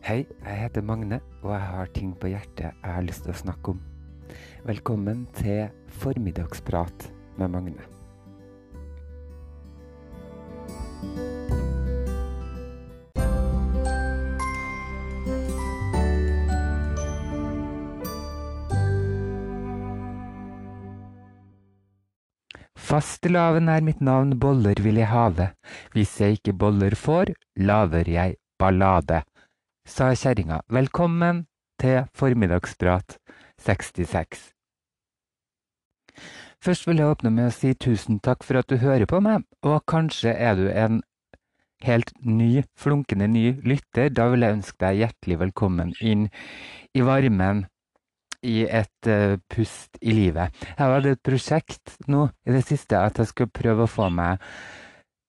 Hei, jeg heter Magne, og jeg har ting på hjertet jeg har lyst til å snakke om. Velkommen til Formiddagsprat med Magne. Fastelavn er mitt navn, boller vil jeg have. Hvis jeg ikke boller får, laver jeg ballade, sa kjerringa. Velkommen til Formiddagsprat 66. Først vil jeg åpne med å si tusen takk for at du hører på meg, og kanskje er du en helt ny, flunkende ny lytter. Da vil jeg ønske deg hjertelig velkommen inn i varmen i et uh, pust i livet. Jeg hadde et prosjekt nå i det siste at jeg skulle prøve å få meg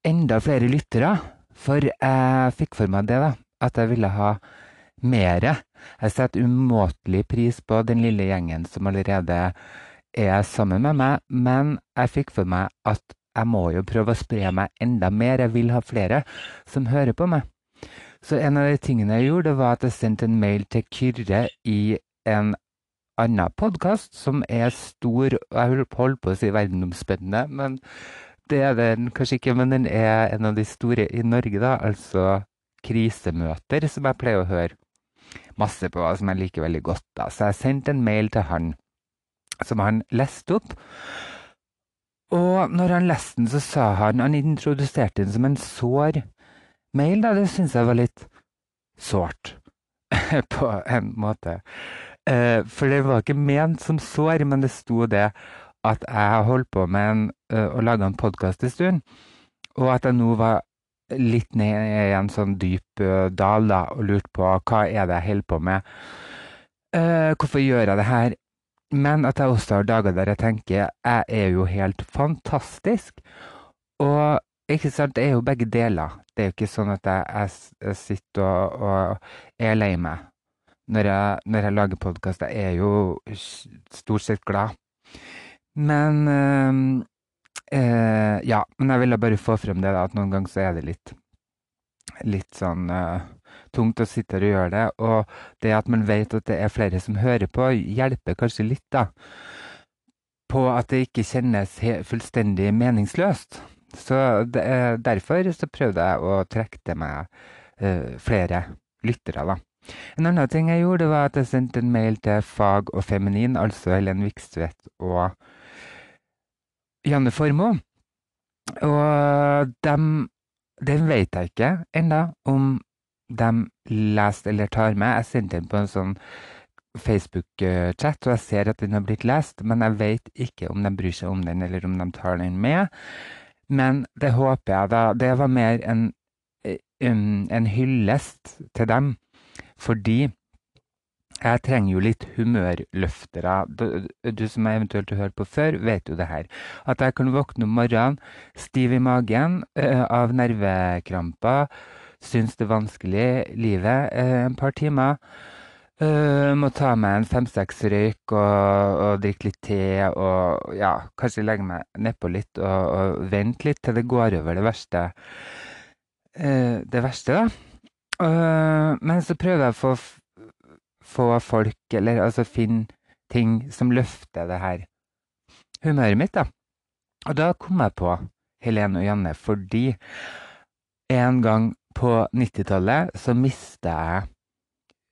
enda flere lyttere. For jeg fikk for meg det, da. At jeg ville ha mere. Jeg setter umåtelig pris på den lille gjengen som allerede er sammen med meg, men jeg fikk for meg at jeg må jo prøve å spre meg enda mer. Jeg vil ha flere som hører på meg. Så en av de tingene jeg gjorde, var at jeg sendte en mail til Kyrre i en annen podkast som er stor Jeg holder på å si verdenomspennende, men det er den kanskje ikke. Men den er en av de store i Norge, da. Altså krisemøter, som jeg pleier å høre masse på, som jeg liker veldig godt. da. Så jeg sendte en mail til han, som han leste opp. Og når han leste den, så sa han Han introduserte den som en sår mail, da. Det syns jeg var litt sårt, på en måte. Uh, for det var ikke ment som sår, men det sto det at jeg holdt på med en, uh, å lage en podkast en stund, og at jeg nå var litt ned i en sånn dyp uh, dal da, og lurt på hva er det jeg holder på med. hvorfor gjør jeg det her? Men at jeg også har dager der jeg tenker jeg er jo helt fantastisk. Og ikke sant, det er jo begge deler. Det er jo ikke sånn at jeg, jeg sitter og, og er lei meg når jeg, når jeg lager podkast. Jeg er jo stort sett glad. Men øh, øh, Ja, men jeg ville bare få frem det, da, at noen ganger så er det litt litt sånn eh, tungt å sitte her og gjøre det. Og det at man vet at det er flere som hører på, hjelper kanskje litt, da. På at det ikke kjennes fullstendig meningsløst. Så det, derfor så prøvde jeg å trekke til meg flere lyttere, da. En annen ting jeg gjorde, var at jeg sendte en mail til Fag og Feminin, altså Helen Vikstvedt og Janne Formoe. Og dem, den vet jeg ikke ennå om de leser eller tar med. Jeg sendte den på en sånn Facebook-chat, og jeg ser at den har blitt lest, men jeg vet ikke om de bryr seg om den, eller om de tar den med. Men det håper jeg, da. Det var mer en, en hyllest til dem. Fordi jeg trenger jo litt humørløftere. Du, du som har eventuelt har hørt på før, vet jo det her. At jeg kan våkne om morgenen stiv i magen uh, av nervekramper. Syns det er vanskelig livet uh, en par timer. Uh, må ta meg en fem-seks røyk og, og, drikke litt te og ja, kanskje legge meg nedpå litt og, og vente litt til det går over det verste. det verste, da. Men så prøver jeg å få, få folk, eller altså finne ting som løfter det her humøret mitt, da. Og da kom jeg på Helene og Janne fordi en gang på 90-tallet så mista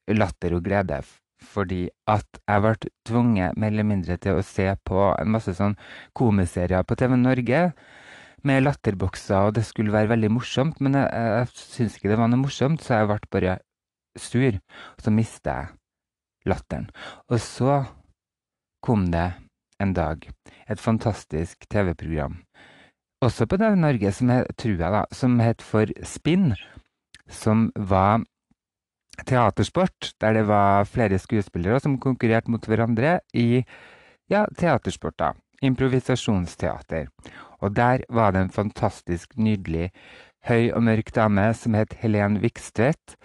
jeg latter og glede fordi at jeg ble tvunget mer eller mindre til å se på en masse sånn komiserier på TV Norge med latterbokser, og det skulle være veldig morsomt, men jeg, jeg syntes ikke det var noe morsomt, så jeg ble bare sur. Og så mista jeg latteren. Og så kom det en dag et fantastisk TV-program, også på TV Norge, som het, tror jeg da, som het For Spinn, som var teatersport, der det var flere skuespillere som konkurrerte mot hverandre i ja, teatersport, da. Improvisasjonsteater. Og der var det en fantastisk nydelig høy og mørk dame som het Helen Vikstvedt.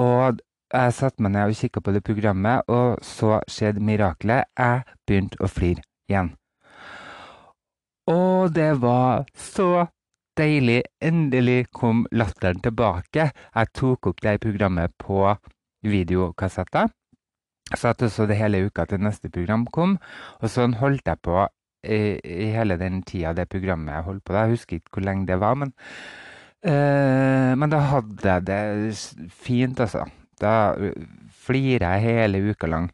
Og jeg satte meg ned og kikka på det programmet, og så skjedde miraklet. Jeg begynte å flire igjen. Og det var så deilig. Endelig kom latteren tilbake. Jeg tok opp det programmet på videokassetter. Satt og så det hele uka til neste program kom, og sånn holdt jeg på i, i hele den tida det programmet jeg holdt på. Jeg husker ikke hvor lenge det var, men, uh, men da hadde jeg det fint, altså. Da flirer jeg hele uka lang.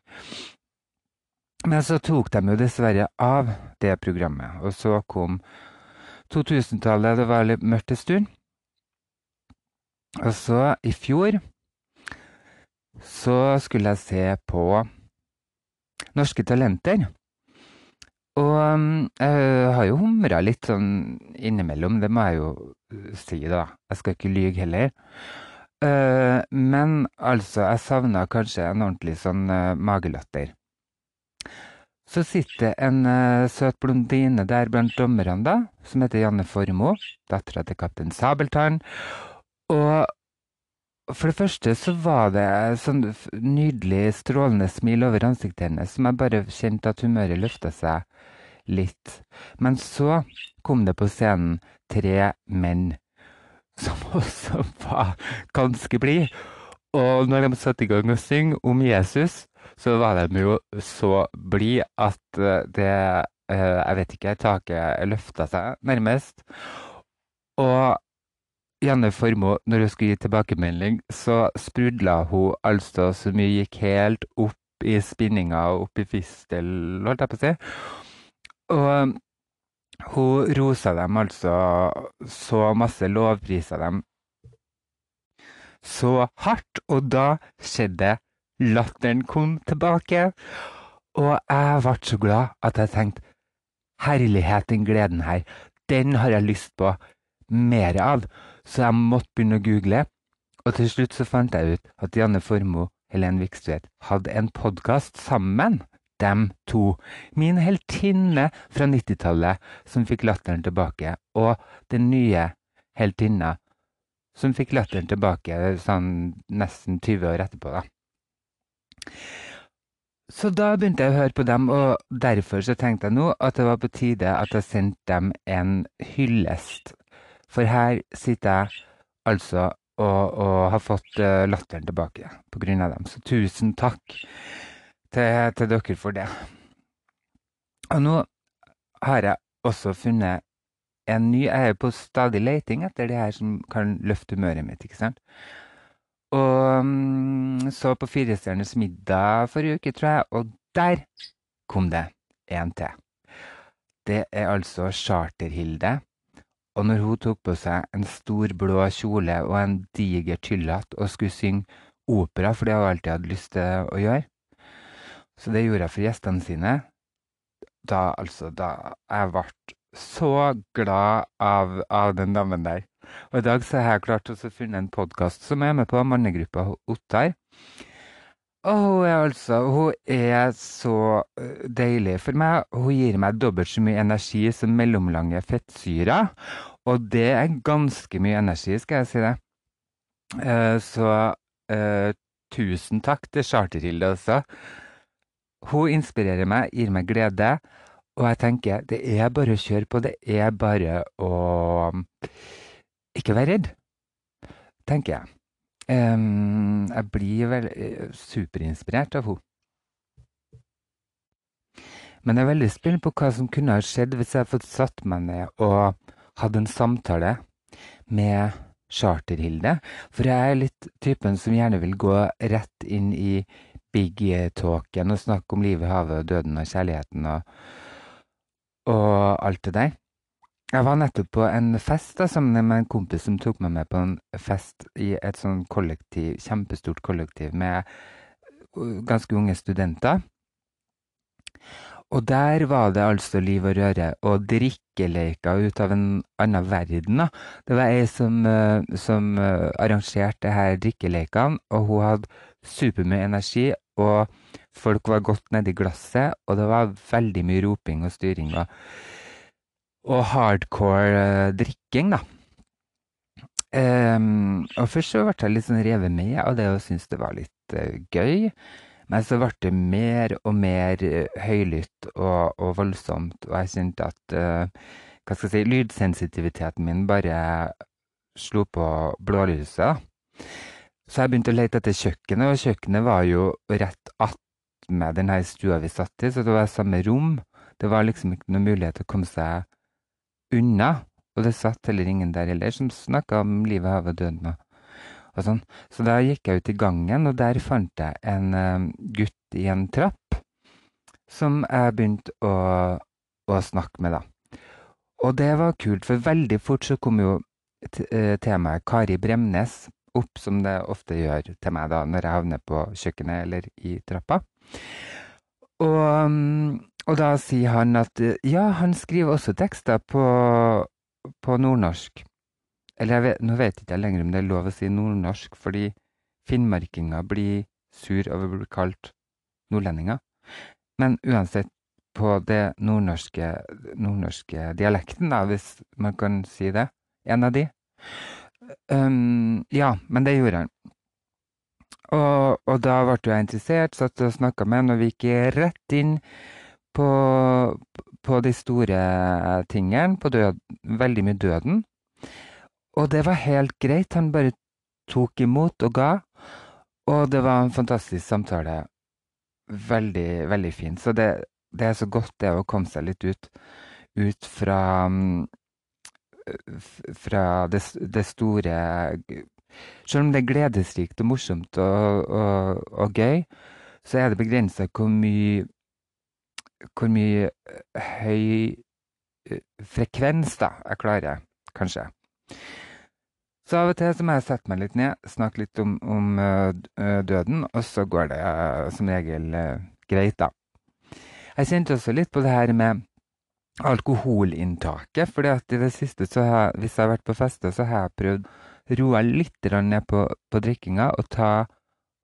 Men så tok de jo dessverre av det programmet, og så kom 2000-tallet. Det var litt mørkt en stund. Og så, i fjor, så skulle jeg se på Norske Talenter. Og um, jeg har jo humra litt sånn innimellom, det må jeg jo si, da. Jeg skal ikke lyge heller. Uh, men altså, jeg savna kanskje en ordentlig sånn uh, magelatter. Så sitter en uh, søt blondine der blant dommerne, da, som heter Janne Formoe, dattera til kaptein Sabeltann. Og for det første så var det sånn nydelig, strålende smil over ansiktet hennes som jeg bare kjente at humøret løfta seg litt. Men så kom det på scenen tre menn som også var ganske blid. Og når de satte i gang å synge om Jesus, så var de jo så blide at eh, det eh, Jeg vet ikke, taket løfta seg nærmest. Og Janne Formoe, når hun skulle gi tilbakemelding, så sprudla hun altså så mye, gikk helt opp i spinninga og opp i fistel, holdt jeg på å si. Og hun rosa dem altså. Så masse, lovprisa dem. Så hardt, og da skjedde Latteren kom tilbake, og jeg ble så glad at jeg tenkte herlighet, den gleden her, den har jeg lyst på mer av. Så jeg måtte begynne å google, og til slutt så fant jeg ut at Janne Formoe Helen Vikstvedt hadde en podkast sammen, dem to. Min heltinne fra 90-tallet som fikk latteren tilbake, og den nye heltinna som fikk latteren tilbake sånn nesten 20 år etterpå, da. Så da begynte jeg å høre på dem, og derfor så tenkte jeg nå at det var på tide at jeg sendte dem en hyllest. For her sitter jeg altså og, og har fått uh, latteren tilbake på grunn av dem. Så tusen takk til, til dere for det. Og nå har jeg også funnet en ny Jeg er på stadig leiting etter det her som kan løfte humøret mitt, ikke sant. Og um, så på Firestjerners middag forrige uke, tror jeg, og der kom det en til. Det er altså Charterhilde. Og når hun tok på seg en stor, blå kjole og en diger tyllhatt og skulle synge opera, for det har hun alltid hatt lyst til å gjøre Så det gjorde jeg for gjestene sine. Da, altså, da Jeg ble så glad av, av den damen der. Og i dag så har jeg klart å finne en podkast som er med på mannegruppa Ottar. Og hun er altså Hun er så øh, deilig for meg. Hun gir meg dobbelt så mye energi som mellomlange fettsyrer. Og det er ganske mye energi, skal jeg si det. Uh, så uh, tusen takk til Charterhilde også. Hun inspirerer meg, gir meg glede. Og jeg tenker det er bare å kjøre på. Det er bare å ikke være redd, tenker jeg. Um, jeg blir vel uh, superinspirert av henne. Men jeg er veldig spent på hva som kunne ha skjedd hvis jeg hadde fått satt meg ned og hatt en samtale med Charterhilde. For jeg er litt typen som gjerne vil gå rett inn i big talken og snakke om livet, havet og døden og kjærligheten og, og alt det der. Jeg var nettopp på en fest da, sammen med en kompis som tok meg med på en fest i et sånn kollektiv, kjempestort kollektiv med ganske unge studenter. Og der var det altså liv og røre og drikkeleker ut av en annen verden. Da. Det var ei som, som arrangerte her drikkelekene, og hun hadde supermye energi. Og folk var godt nedi glasset, og det var veldig mye roping og styring. og og hardcore uh, drikking, da. Um, og først så ble jeg litt sånn revet med av det og syntes det var litt uh, gøy. Men så ble det mer og mer uh, høylytt og, og, voldsomt, og jeg kjente at hva skal jeg si, lydsensitiviteten min bare slo på blålyset. Så jeg begynte å lete etter kjøkkenet, og kjøkkenet var jo rett attmed den her stua vi satt i, så det var samme rom. Det var liksom ikke noen mulighet til å komme seg unna. Og det satt heller ingen der heller som snakka om livet, havet og døden og, sånn. Så da gikk jeg ut i gangen, og der fant jeg en uh, gutt i en trapp som jeg begynte å, å snakke med, da. Og det var kult, for veldig fort så kom jo temaet Kari Bremnes opp, som det ofte gjør til meg da når jeg havner på kjøkkenet eller i trappa. Og, og da sier han at ja, han skriver også tekster på, på nordnorsk. Eller vet, nå vet ikke jeg lenger om det er lov å si nordnorsk, fordi finnmarkinger blir sur over å bli kalt nordlendinger. Men uansett, på det nordnorske, nordnorske dialekten, da, hvis man kan si det. En av de. Um, ja, men det gjorde han. Og, og da ble jeg interessert, satt og snakka med han, og vi gikk rett inn på, på de store tingene, på død, veldig mye døden. Og det var helt greit. Han bare tok imot og ga. Og det var en fantastisk samtale veldig, veldig fint. Så det, det, er så godt det å komme seg litt ut, ut fra fra det, det, store Selv om det er gledesrikt og morsomt og, og, og gøy, så er det begrensa hvor mye hvor mye høy frekvens da jeg klarer, kanskje. Så av og til så må jeg sette meg litt ned, snakke litt om, om uh, døden, og så går det som regel greit, da. Jeg kjente også litt på det her med alkoholinntaket, for i det siste, har, hvis jeg har vært på fester, så har jeg prøvd å roe litt ned på, på drikkinga og ta,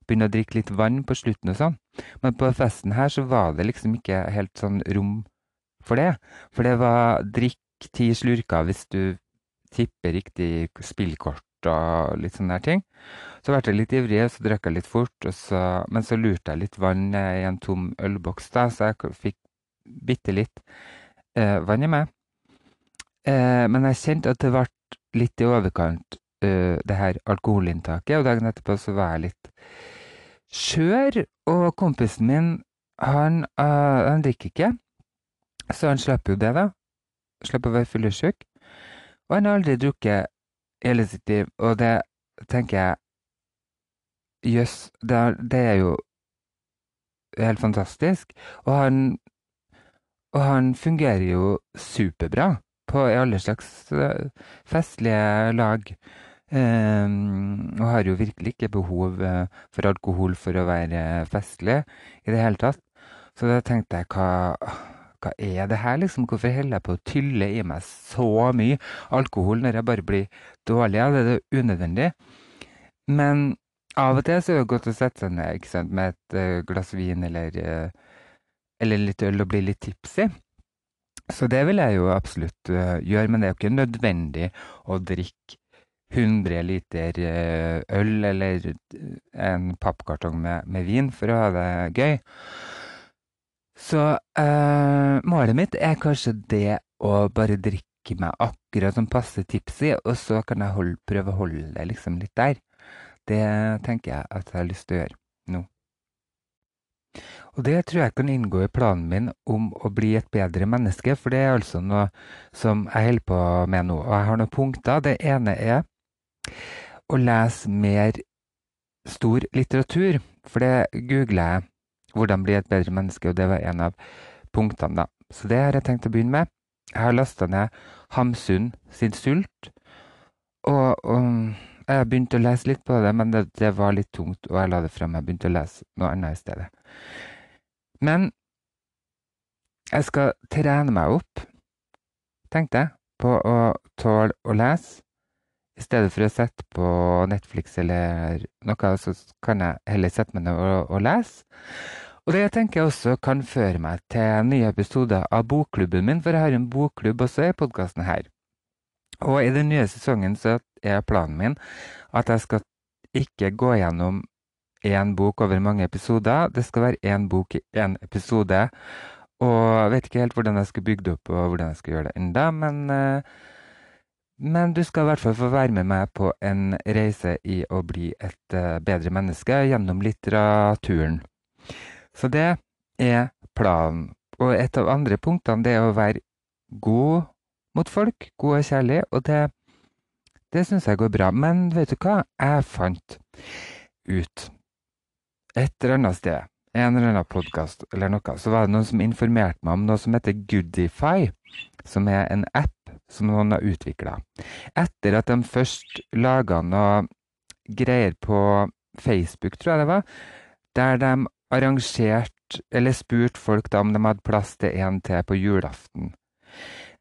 begynne å drikke litt vann på slutten og sånn. Men på festen her så var det liksom ikke helt sånn rom for det. For det var drikk ti slurker hvis du tipper riktig spillkort og litt sånne her ting. Så ble jeg litt ivrig, så drakk jeg litt fort, så, men så lurte jeg litt vann i en tom ølboks, da, så jeg fikk bitte litt eh, vann i meg. Eh, men jeg kjente at det ble litt i overkant, eh, det her alkoholinntaket, og dagen etterpå så var jeg litt skjør, og kompisen min, han, uh, han drikker ikke, så han slapp jo det, da. Slapp å være fyllesyk. Og han har aldri drukket hele sitt liv, og det tenker jeg Jøss, det, det, er jo helt fantastisk. Og han, og han fungerer jo superbra på i alle slags eh, festlige lag. Um, og har jo virkelig ikke behov uh, for alkohol for å være festlig i det hele tatt. Så da tenkte jeg hva hva er det her, liksom? Hvorfor holder jeg på å tylle i meg så mye alkohol når jeg bare blir dårlig? Ja, det er unødvendig. Men av og til så er det godt å sette seg ned med et uh, glass vin eller, uh, eller litt øl og bli litt tipsy. Så det vil jeg jo absolutt uh, gjøre, men det er jo ikke nødvendig å drikke 100 liter øl eller en pappkartong med, med vin for å ha det gøy. Så eh, målet mitt er kanskje det å bare drikke meg akkurat som passe tipsy, og så kan jeg holde, prøve å holde det liksom litt der. Det tenker jeg at jeg har lyst til å gjøre nå. Og det tror jeg kan inngå i planen min om å bli et bedre menneske, for det er altså noe som jeg holder på med nå. Og jeg har noen punkter. Det ene er å lese mer stor litteratur, for det googler jeg hvordan bli et bedre menneske, og det var en av punktene, da. Så det har jeg tenkt å begynne med. Jeg har lasta ned Hamsun sin Sult, og, og jeg begynte å lese litt på det, men det, det, var litt tungt, og jeg la det frem. Jeg begynte å lese noe annet i stedet. Men jeg skal trene meg opp, tenkte jeg, på å tåle å lese. I stedet for å sette på Netflix eller noe, så kan jeg heller sette meg ned og, og lese. Og det jeg tenker jeg også kan føre meg til nye episoder av bokklubben min, for jeg har en bokklubb også i podkasten her. Og i den nye sesongen så er planen min at jeg skal ikke gå gjennom én bok over mange episoder. Det skal være én bok i én episode. Og jeg vet ikke helt hvordan jeg skal bygge det opp og hvordan jeg skal gjøre det enda, men uh, Men du skal i hvert fall få være med meg på en reise i å bli et uh, bedre menneske gjennom litteraturen. Så det er planen. Og et av andre punktene det er å være god mot folk, god og kjærlig, og det, det syns jeg går bra. Men vet du hva? Jeg fant ut et eller annet sted, en eller annen podkast eller noe, så var det noen som informerte meg om noe som heter Goodify, som er en app som noen har utvikla. Etter at de først laga noe greier på Facebook, tror jeg det var, der de arrangerte eller spurte folk da om de hadde plass til en til på julaften.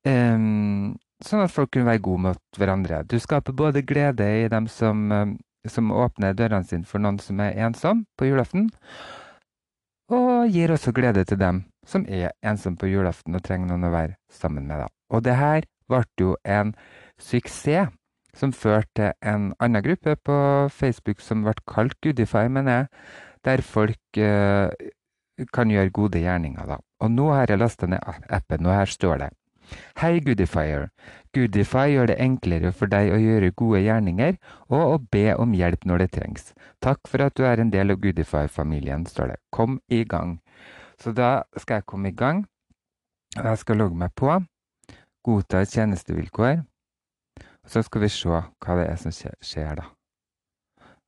Um, sånn at folk kunne være gode mot hverandre. Du skaper både glede i dem som, um, som åpner dørene sine for noen som er ensom på julaften, og gir også glede til dem som er ensomme på julaften og trenger noen å være sammen med. Da. Og det her ble jo en suksess som førte til en annen gruppe på Facebook som ble kalt Goodify, mener jeg, der folk eh, kan gjøre gode gjerninger. da. Og nå har jeg lasta ned appen, og her står det Hei, Goodifier. Goodify gjør det enklere for deg å gjøre gode gjerninger og å be om hjelp når det trengs. Takk for at du er en del av Goodify-familien, står det. Kom i gang. Så da skal jeg komme i gang. Jeg skal logge meg på. Godta tjenestevilkår. Så skal vi se hva det er som skjer, da.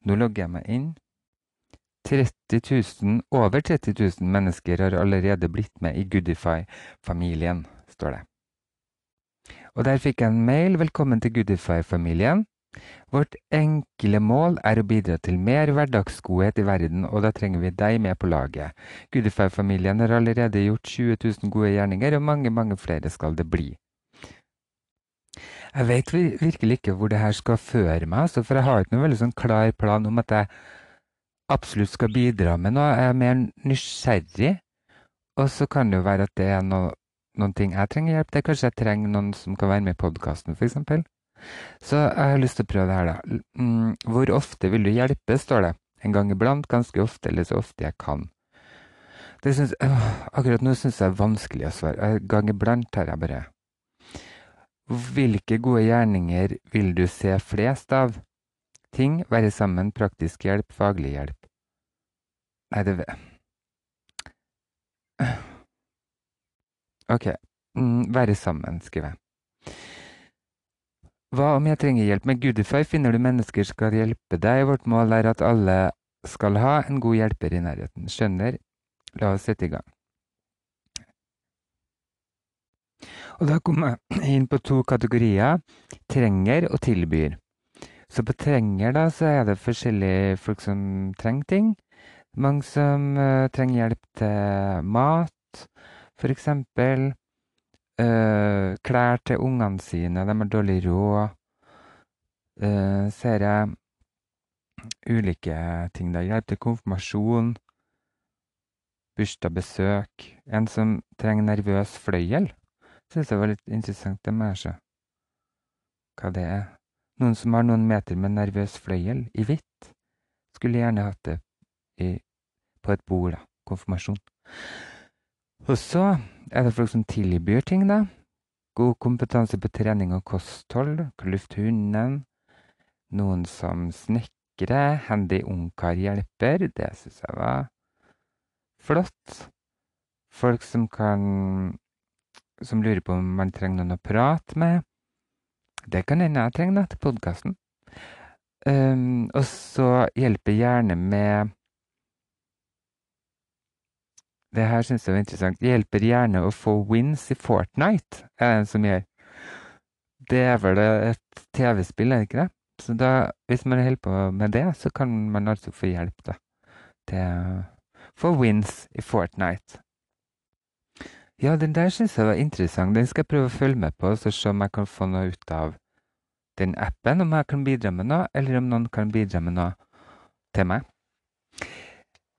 Nå logger jeg meg inn. 30 000, over 30 000 mennesker har allerede blitt med i Goodify-familien, står det. Og der fikk jeg en mail. Velkommen til Goodify-familien. Vårt enkle mål er å bidra til mer hverdagsgodhet i verden, og da trenger vi deg med på laget. Goodify-familien har allerede gjort 20 000 gode gjerninger, og mange, mange flere skal det bli. Jeg vet virkelig ikke hvor det her skal føre meg, for jeg har ikke noen veldig sånn klar plan om at jeg absolutt skal bidra med noe. Jeg er mer nysgjerrig, og så kan det jo være at det er noe, noen ting jeg trenger hjelp til. Kanskje jeg trenger noen som kan være med i podkasten, f.eks. Så jeg har lyst til å prøve det her, da. Mm, hvor ofte vil du hjelpe, står det. En gang iblant, ganske ofte, eller så ofte jeg kan. Det synes, øh, akkurat nå syns jeg er vanskelig å svare. En gang iblant har jeg bare Hvilke gode gjerninger vil du se flest av? Ting, være sammen, praktisk hjelp, faglig hjelp. Nei, det OK. Mm, være sammen, skriver jeg. Hva om jeg trenger hjelp med Goodify? Finner du mennesker som skal hjelpe deg? Vårt mål er at alle skal ha en god hjelper i nærheten. Skjønner? La oss sette i gang. Og da kommer jeg inn på to kategorier. Trenger og tilbyr. Så på trenger, da, så er det forskjellige folk som trenger ting. Mange som uh, trenger hjelp til mat, for eksempel. øh, klær til ungene sine, de har dårlig råd. Øh, ser jeg ulike ting der. Hjelp til konfirmasjon, bursdagsbesøk. En som trenger nervøs fløyel, syns jeg var litt interessant. Det må jeg se hva det er. Noen som har noen meter med nervøs fløyel i hvitt. Skulle gjerne hatt det i, på et bord, da. Konfirmasjon. Og så er det folk som tilbyr ting, da. God kompetanse på trening og kosthold, luft hunden. Noen som snekrer, handy ungkar-hjelper, det syns jeg var flott. Folk som kan Som lurer på om man trenger noen å prate med. Det kan hende jeg trenger da, til podkasten. Um, og så hjelper gjerne med det her syns jeg var interessant. Det hjelper gjerne å få wins i Fortnite, er det en som gjør. Det er vel et TV-spill, er det ikke det? Så da, hvis man holder på med det, så kan man altså få hjelp da, til få wins i Fortnite. Ja, den der syns jeg var interessant. Den skal jeg prøve å følge med på, så se om jeg kan få noe ut av den appen. Om jeg kan bidra med noe, eller om noen kan bidra med noe til meg.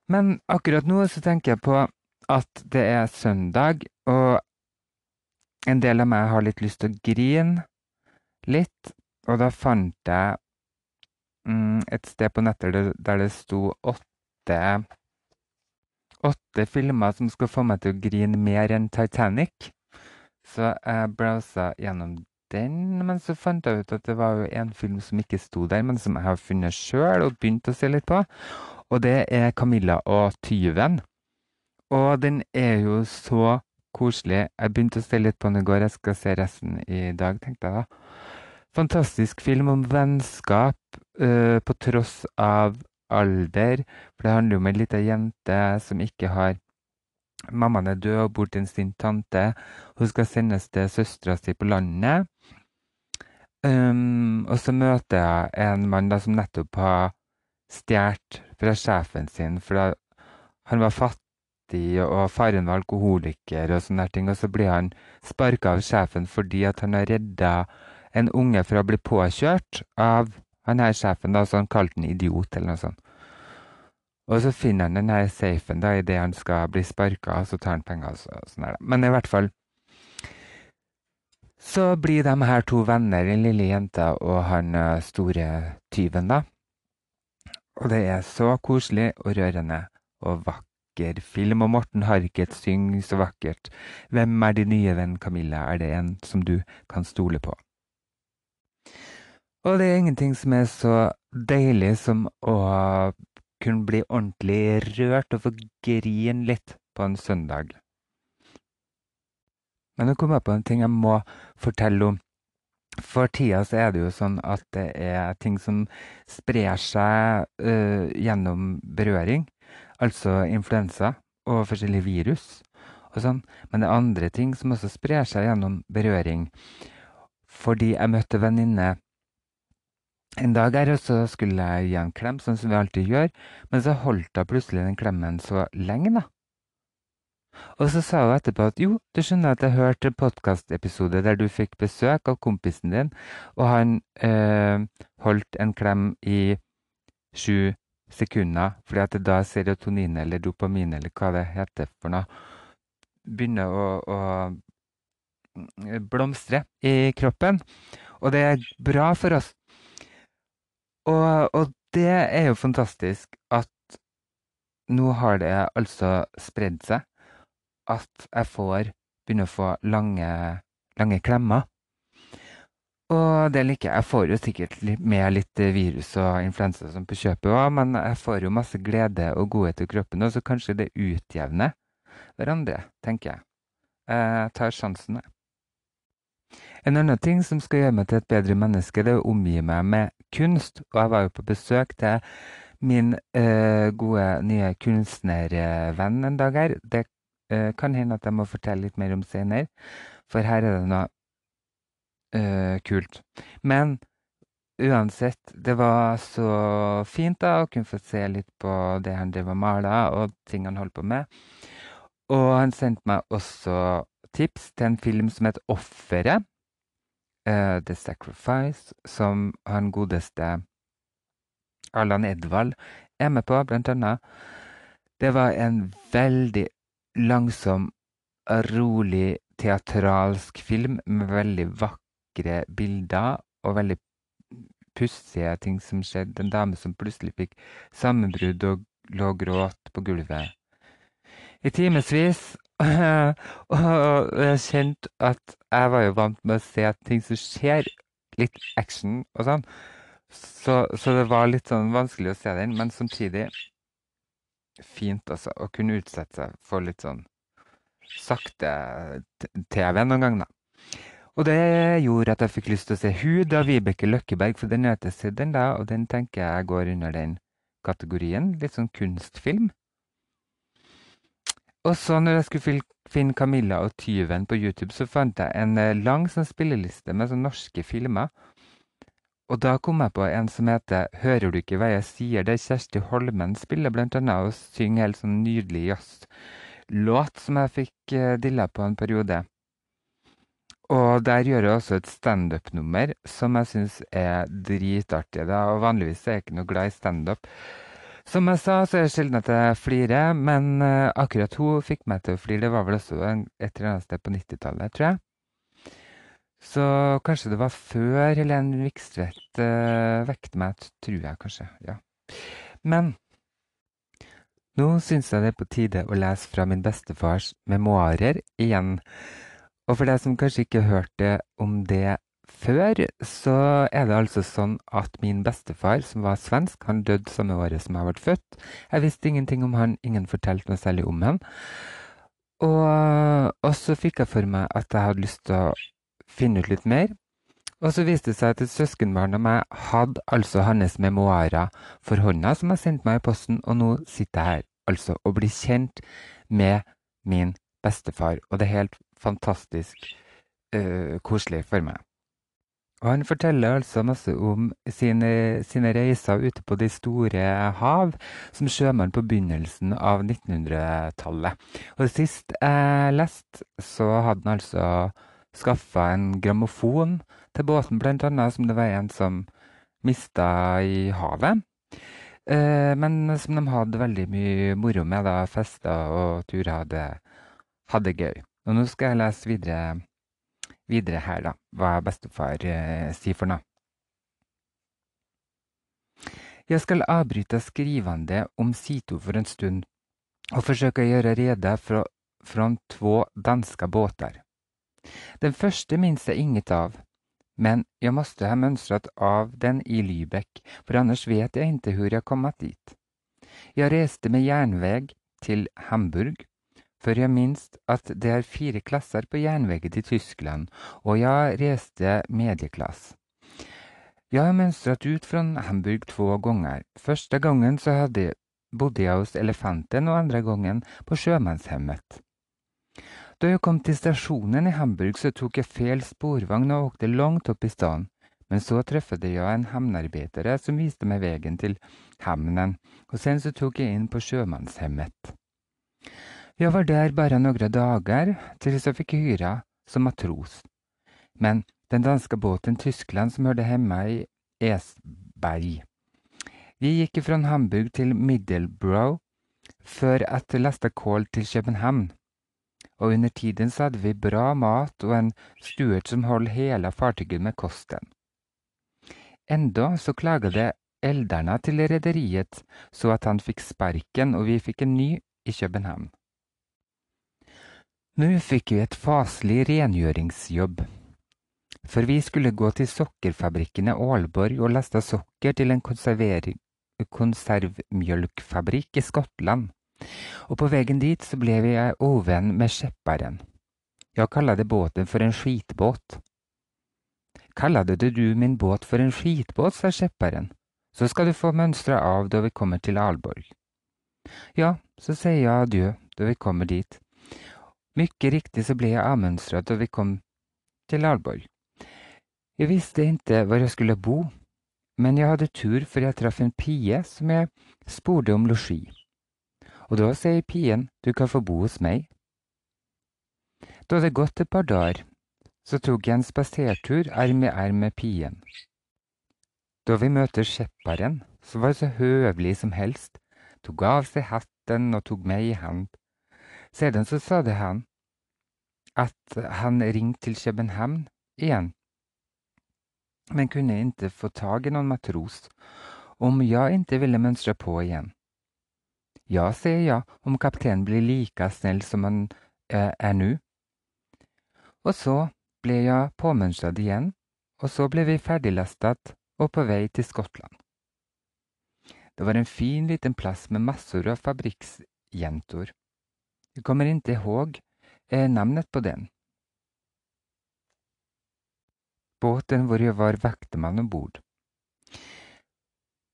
Men akkurat nå så tenker jeg på at det er søndag, og en del av meg har litt lyst til å grine litt, og da fant jeg mm, et sted på nettet der det sto åtte åtte filmer som skal få meg til å grine mer enn Titanic. Så jeg browsa gjennom den, men så fant jeg ut at det var jo en film som ikke sto der, men som jeg har funnet sjøl og begynt å se litt på. Og det er 'Camilla og tyven'. Og den er jo så koselig. Jeg begynte å se litt på den i går, jeg skal se resten i dag, tenkte jeg da. Fantastisk film om vennskap uh, på tross av alder. For det handler jo om ei lita jente som ikke har Mammaen er død og bor til sin tante. Hun skal sendes til søstera si på landet. Um, og så møter jeg en mann da, som nettopp har stjålet fra sjefen sin. For han var fattig, og faren var alkoholiker og sånne ting. Og så blir han sparka av sjefen fordi at han har redda en unge fra å bli påkjørt av han her sjefen, da, så han kalte han idiot eller noe sånt. Og så finner han den her safen da, idet han skal bli sparka, og så tar han penger. og sånn der. Men i hvert fall så blir de her to venner, den lille jenta og han eh, store tyven, da. Og det er så koselig og rørende og vakker film. Og Morten Harket synger så vakkert. Hvem er din nye venn Camilla? Er det en som du kan stole på? Og det er ingenting som er så deilig som å kunne bli ordentlig rørt og få grine litt på en søndag. Men nå kom jeg på en ting jeg må fortelle om. For tida så er det jo sånn at det er ting som sprer seg uh, gjennom berøring. Altså influensa og forskjellige virus og sånn. Men det er andre ting som også sprer seg gjennom berøring. Fordi jeg møtte venninne en dag her, og så skulle jeg gi en klem, sånn som vi alltid gjør. Men så holdt hun plutselig den klemmen så lenge, da. Og så sa hun etterpå at jo, du skjønner at jeg hørte en podkastepisode der du fikk besøk av kompisen din, og han øh, holdt en klem i sju sekunder, fordi at da serotonin eller dopamin eller hva det heter for noe, begynner å, å mm, blomstre i kroppen. Og det er bra for oss. Og, og det er jo fantastisk at nå har det altså spredd seg at jeg får begynner å få lange, lange klemmer. Og det liker jeg. Jeg får jo sikkert med litt virus og influensa som på kjøpet òg, men jeg får jo masse glede og godhet i kroppen, og så kanskje det utjevner hverandre, tenker jeg. Jeg tar sjansen, jeg. En annen ting som skal gjøre meg til et bedre menneske, det er å omgi meg med kunst. Og jeg var jo på besøk til min øh, gode nye kunstnervenn en dag her. Det øh, kan hende at jeg må fortelle litt mer om senere, for her er det noe uh, kult. Men uansett, det var så fint da å kunne få se litt på det han drev og mala, og ting han holdt på med. Og han sendte meg også tips til en film som het Offeret. Uh, The Sacrifice, som han godeste Allan Edvald er med på, blant annet. Det var en veldig langsom, rolig, teatralsk film med veldig vakre bilder og veldig pussige ting som skjedde. En dame som plutselig fikk sammenbrudd og lå og gråt på gulvet i timevis. og jeg kjente at jeg var jo vant med å se ting som skjer. Litt action og sånn. Så, så, det var litt sånn vanskelig å se den, men samtidig fint altså, å kunne utsette seg for litt sånn sakte TV noen gang, da. Og det gjorde at jeg fikk lyst til å se Hud av Vibeke Løkkeberg, for den heter den da, og den tenker jeg går under den kategorien. Litt sånn kunstfilm. Og så når jeg skulle finne Camilla og tyven på YouTube, så fant jeg en eh, lang sånn spilleliste med sånn norske filmer. Og da kom jeg på en som heter 'Hører du ikke hva jeg sier', der Kjersti Holmen spiller blant annet og synger helt sånn nydelig jazzlåt som jeg fikk uh, dilla på en periode. Og der gjør jeg også et standup-nummer som jeg syns er dritartig. Da. Og vanligvis er jeg ikke noe glad i standup. Som jeg sa, så er det sjelden at jeg flirer, men uh, akkurat hun fikk meg til å flire. Det var vel også et eller annet sted på 90-tallet, tror jeg. Så kanskje det var før Helene Vikstvedt uh, vekte meg, tror jeg kanskje. ja. Men nå syns jeg det er på tide å lese fra min bestefars memoarer igjen. Og for deg som kanskje ikke hørte om det før så er det altså sånn at min bestefar, som var svensk, han døde samme året som jeg ble født. Jeg visste ingenting om han, ingen fortalte noe særlig om han. Og, og så fikk jeg for meg at jeg hadde lyst til å finne ut litt mer. Og så viste det seg at et søskenbarn av meg hadde altså hans memoarer for hånda, som jeg sendte meg i posten, og nå sitter jeg her altså og blir kjent med min bestefar. Og det er helt fantastisk uh, koselig for meg. Og han forteller altså masse om sine, sine, reiser ute på de store hav som sjømann på begynnelsen av 1900-tallet. Og sist jeg leste, så hadde han altså skaffa en grammofon til båten, blant annet, som det var en som mista i havet. Eh, men som de hadde veldig mye moro med, da, fester og turer, hadde, det gøy. Og nå skal jeg lese videre videre her, da, hva bestefar eh, sier for noe. Jeg skal avbryte skrivende om Sito for en stund og forsøke å gjøre rede fra, to danske båter. Den første minnes jeg inget av, men jeg måtte ha mønstret av den i Lybekk, for annars vet jeg ikke hvor jeg kommet dit. Jeg reiste med jernveg til Hamburg for jeg minst at det er fire klasser på jernveget til Tyskland, og jeg reiste medieklass. Jeg har mønstret ut fra Hamburg to ganger. Første gangen så hadde, bodde jeg hos Elefanten, og andre gangen på Sjømannshemmet. Da jeg kom til stasjonen i Hamburg, så tok jeg feil sporvogn og åkte langt opp i staden. Men så treffet jeg en havnearbeider som viste meg veien til havnen, og sen så tok jeg inn på Sjømannshemmet. Jeg var der bare noen dager, til jeg fikk hyre som matros. Men den danske båten Tyskland som hørte hjemme i Esberg. Vi gikk fra Hamburg til Middelbrow før at lasta kål til København. Og under tiden så hadde vi bra mat og en stuert som holdt hele fartøyet med kosten. Enda så klaget elderne til rederiet så at han fikk sparken, og vi fikk en ny i København. Nå fikk vi et faselig rengjøringsjobb, for vi skulle gå til sokkerfabrikken Aalborg og laste sokker til en konservmjølkfabrikk i Skottland, og på veien dit så ble vi uvenn med skjepperen. Jeg kalte båten for en skitbåt. Kalte du min båt for en skitbåt, sa skjepperen, så skal du få mønstre av da vi kommer til Aalborg. Ja, så sier jeg adjø da vi kommer dit. Mycket riktig så ble jeg avmønstret da vi kom til Alborg. Jeg visste ikke hvor jeg skulle bo, men jeg hadde tur for jeg traff en pie som jeg spurte om losji. Og da sier pien du kan få bo hos meg. Da det gått et par dager, så tok jeg en spasertur arm i arm med pien. Da vi møter skjepperen, så var det så høvelig som helst, tok av seg hatten og tok meg i hand. Sedan så sa det han at han ringte til København igjen, men kunne ikke få tak i noen matros, om jeg ikke ville mønstre på igjen. Ja, sier jeg, om kapteinen blir like snill som han eh, er nå. Og så ble jeg påmønstret igjen, og så ble vi ferdiglastet og på vei til Skottland. Det var en fin liten plass med masser av fabrikksjenter. Jag kommer inte ihåg eh, namnet på den. Båten hvor jeg var vaktemann om bord.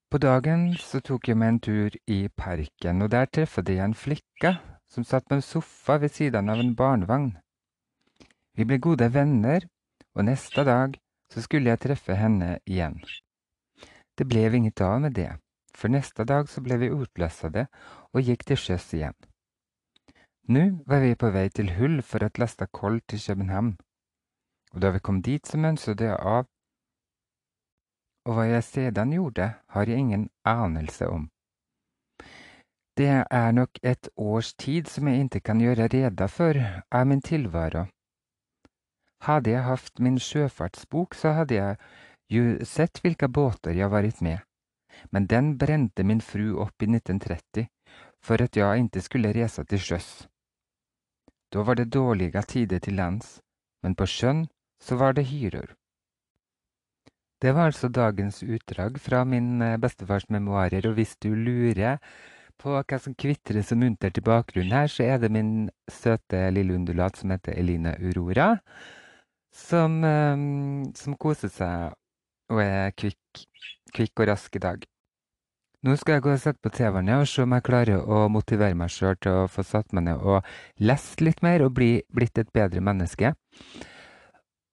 På dagen så tok jeg meg en tur i parken, og der treffet jeg en flikke som satt på en sofa ved siden av en barnevogn. Vi ble gode venner, og neste dag så skulle jeg treffe henne igjen. Det ble inget av med det, for neste dag så ble vi utløsede og gikk til sjøs igjen. Nå var vi på vei til Hull for å laste kål til København, og da vi kom dit så mønstret jeg av, og hva jeg sedan gjorde, har jeg ingen anelse om. Det er nok et års tid som jeg ikke kan gjøre rede for av min tilværelse. Hadde jeg hatt min sjøfartsbok, så hadde jeg jo sett hvilke båter jeg vært med, men den brente min fru opp i 1930 for at jeg ikke skulle reise til sjøs. Då var det dåliga tider till lands, men på sjön så var det hyror. Det var altså dagens utdrag fra min eh, bestefars memoarer, og hvis du lurer på hva som kvitrer så muntert i bakgrunnen her, så er det min søte lille undulat som heter Eline Aurora, som, um, som koser seg og er kvikk, kvikk og rask i dag. Nå skal jeg gå og sette på TV-en og se om jeg klarer å motivere meg sjøl til å få satt meg ned og lest litt mer og bli blitt et bedre menneske.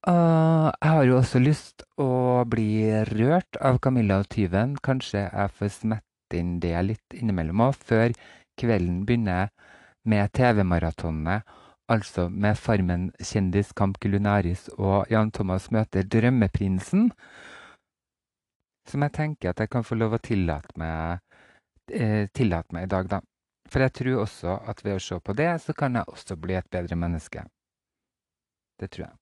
Uh, jeg har jo også lyst å bli rørt av Camilla og tyven. Kanskje jeg får smette inn det litt innimellom òg, før kvelden begynner med TV-maratonene. Altså med Farmen kjendis Kamp Culinaris og Jan Thomas møter Drømmeprinsen. Som jeg tenker at jeg kan få lov å tillate meg, eh, tillate meg i dag, da. For jeg tror også at ved å se på det, så kan jeg også bli et bedre menneske. Det tror jeg.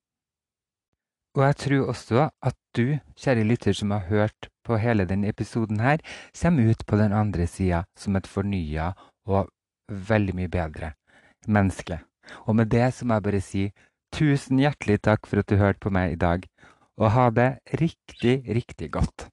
Og jeg tror også at du, kjære lytter som har hørt på hele denne episoden her, kommer ut på den andre sida som et fornya og veldig mye bedre menneske. Og med det så må jeg bare si tusen hjertelig takk for at du hørte på meg i dag, og ha det riktig, riktig godt.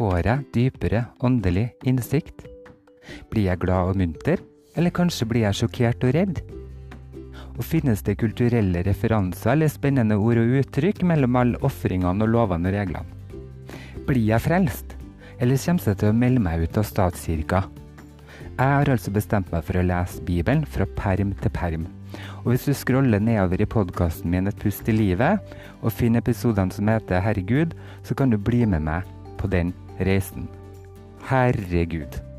Får jeg dypere åndelig innsikt? Blir jeg glad og munter, eller kanskje blir jeg sjokkert og redd? Og finnes det kulturelle referanser eller spennende ord og uttrykk mellom alle ofringene og lovene og reglene? Blir jeg frelst, eller kommer jeg til å melde meg ut av statskirka? Jeg har altså bestemt meg for å lese Bibelen fra perm til perm. Og hvis du scroller nedover i podkasten min Et pust i livet, og finner episodene som heter Herregud, så kan du bli med meg på den reisen. Herregud.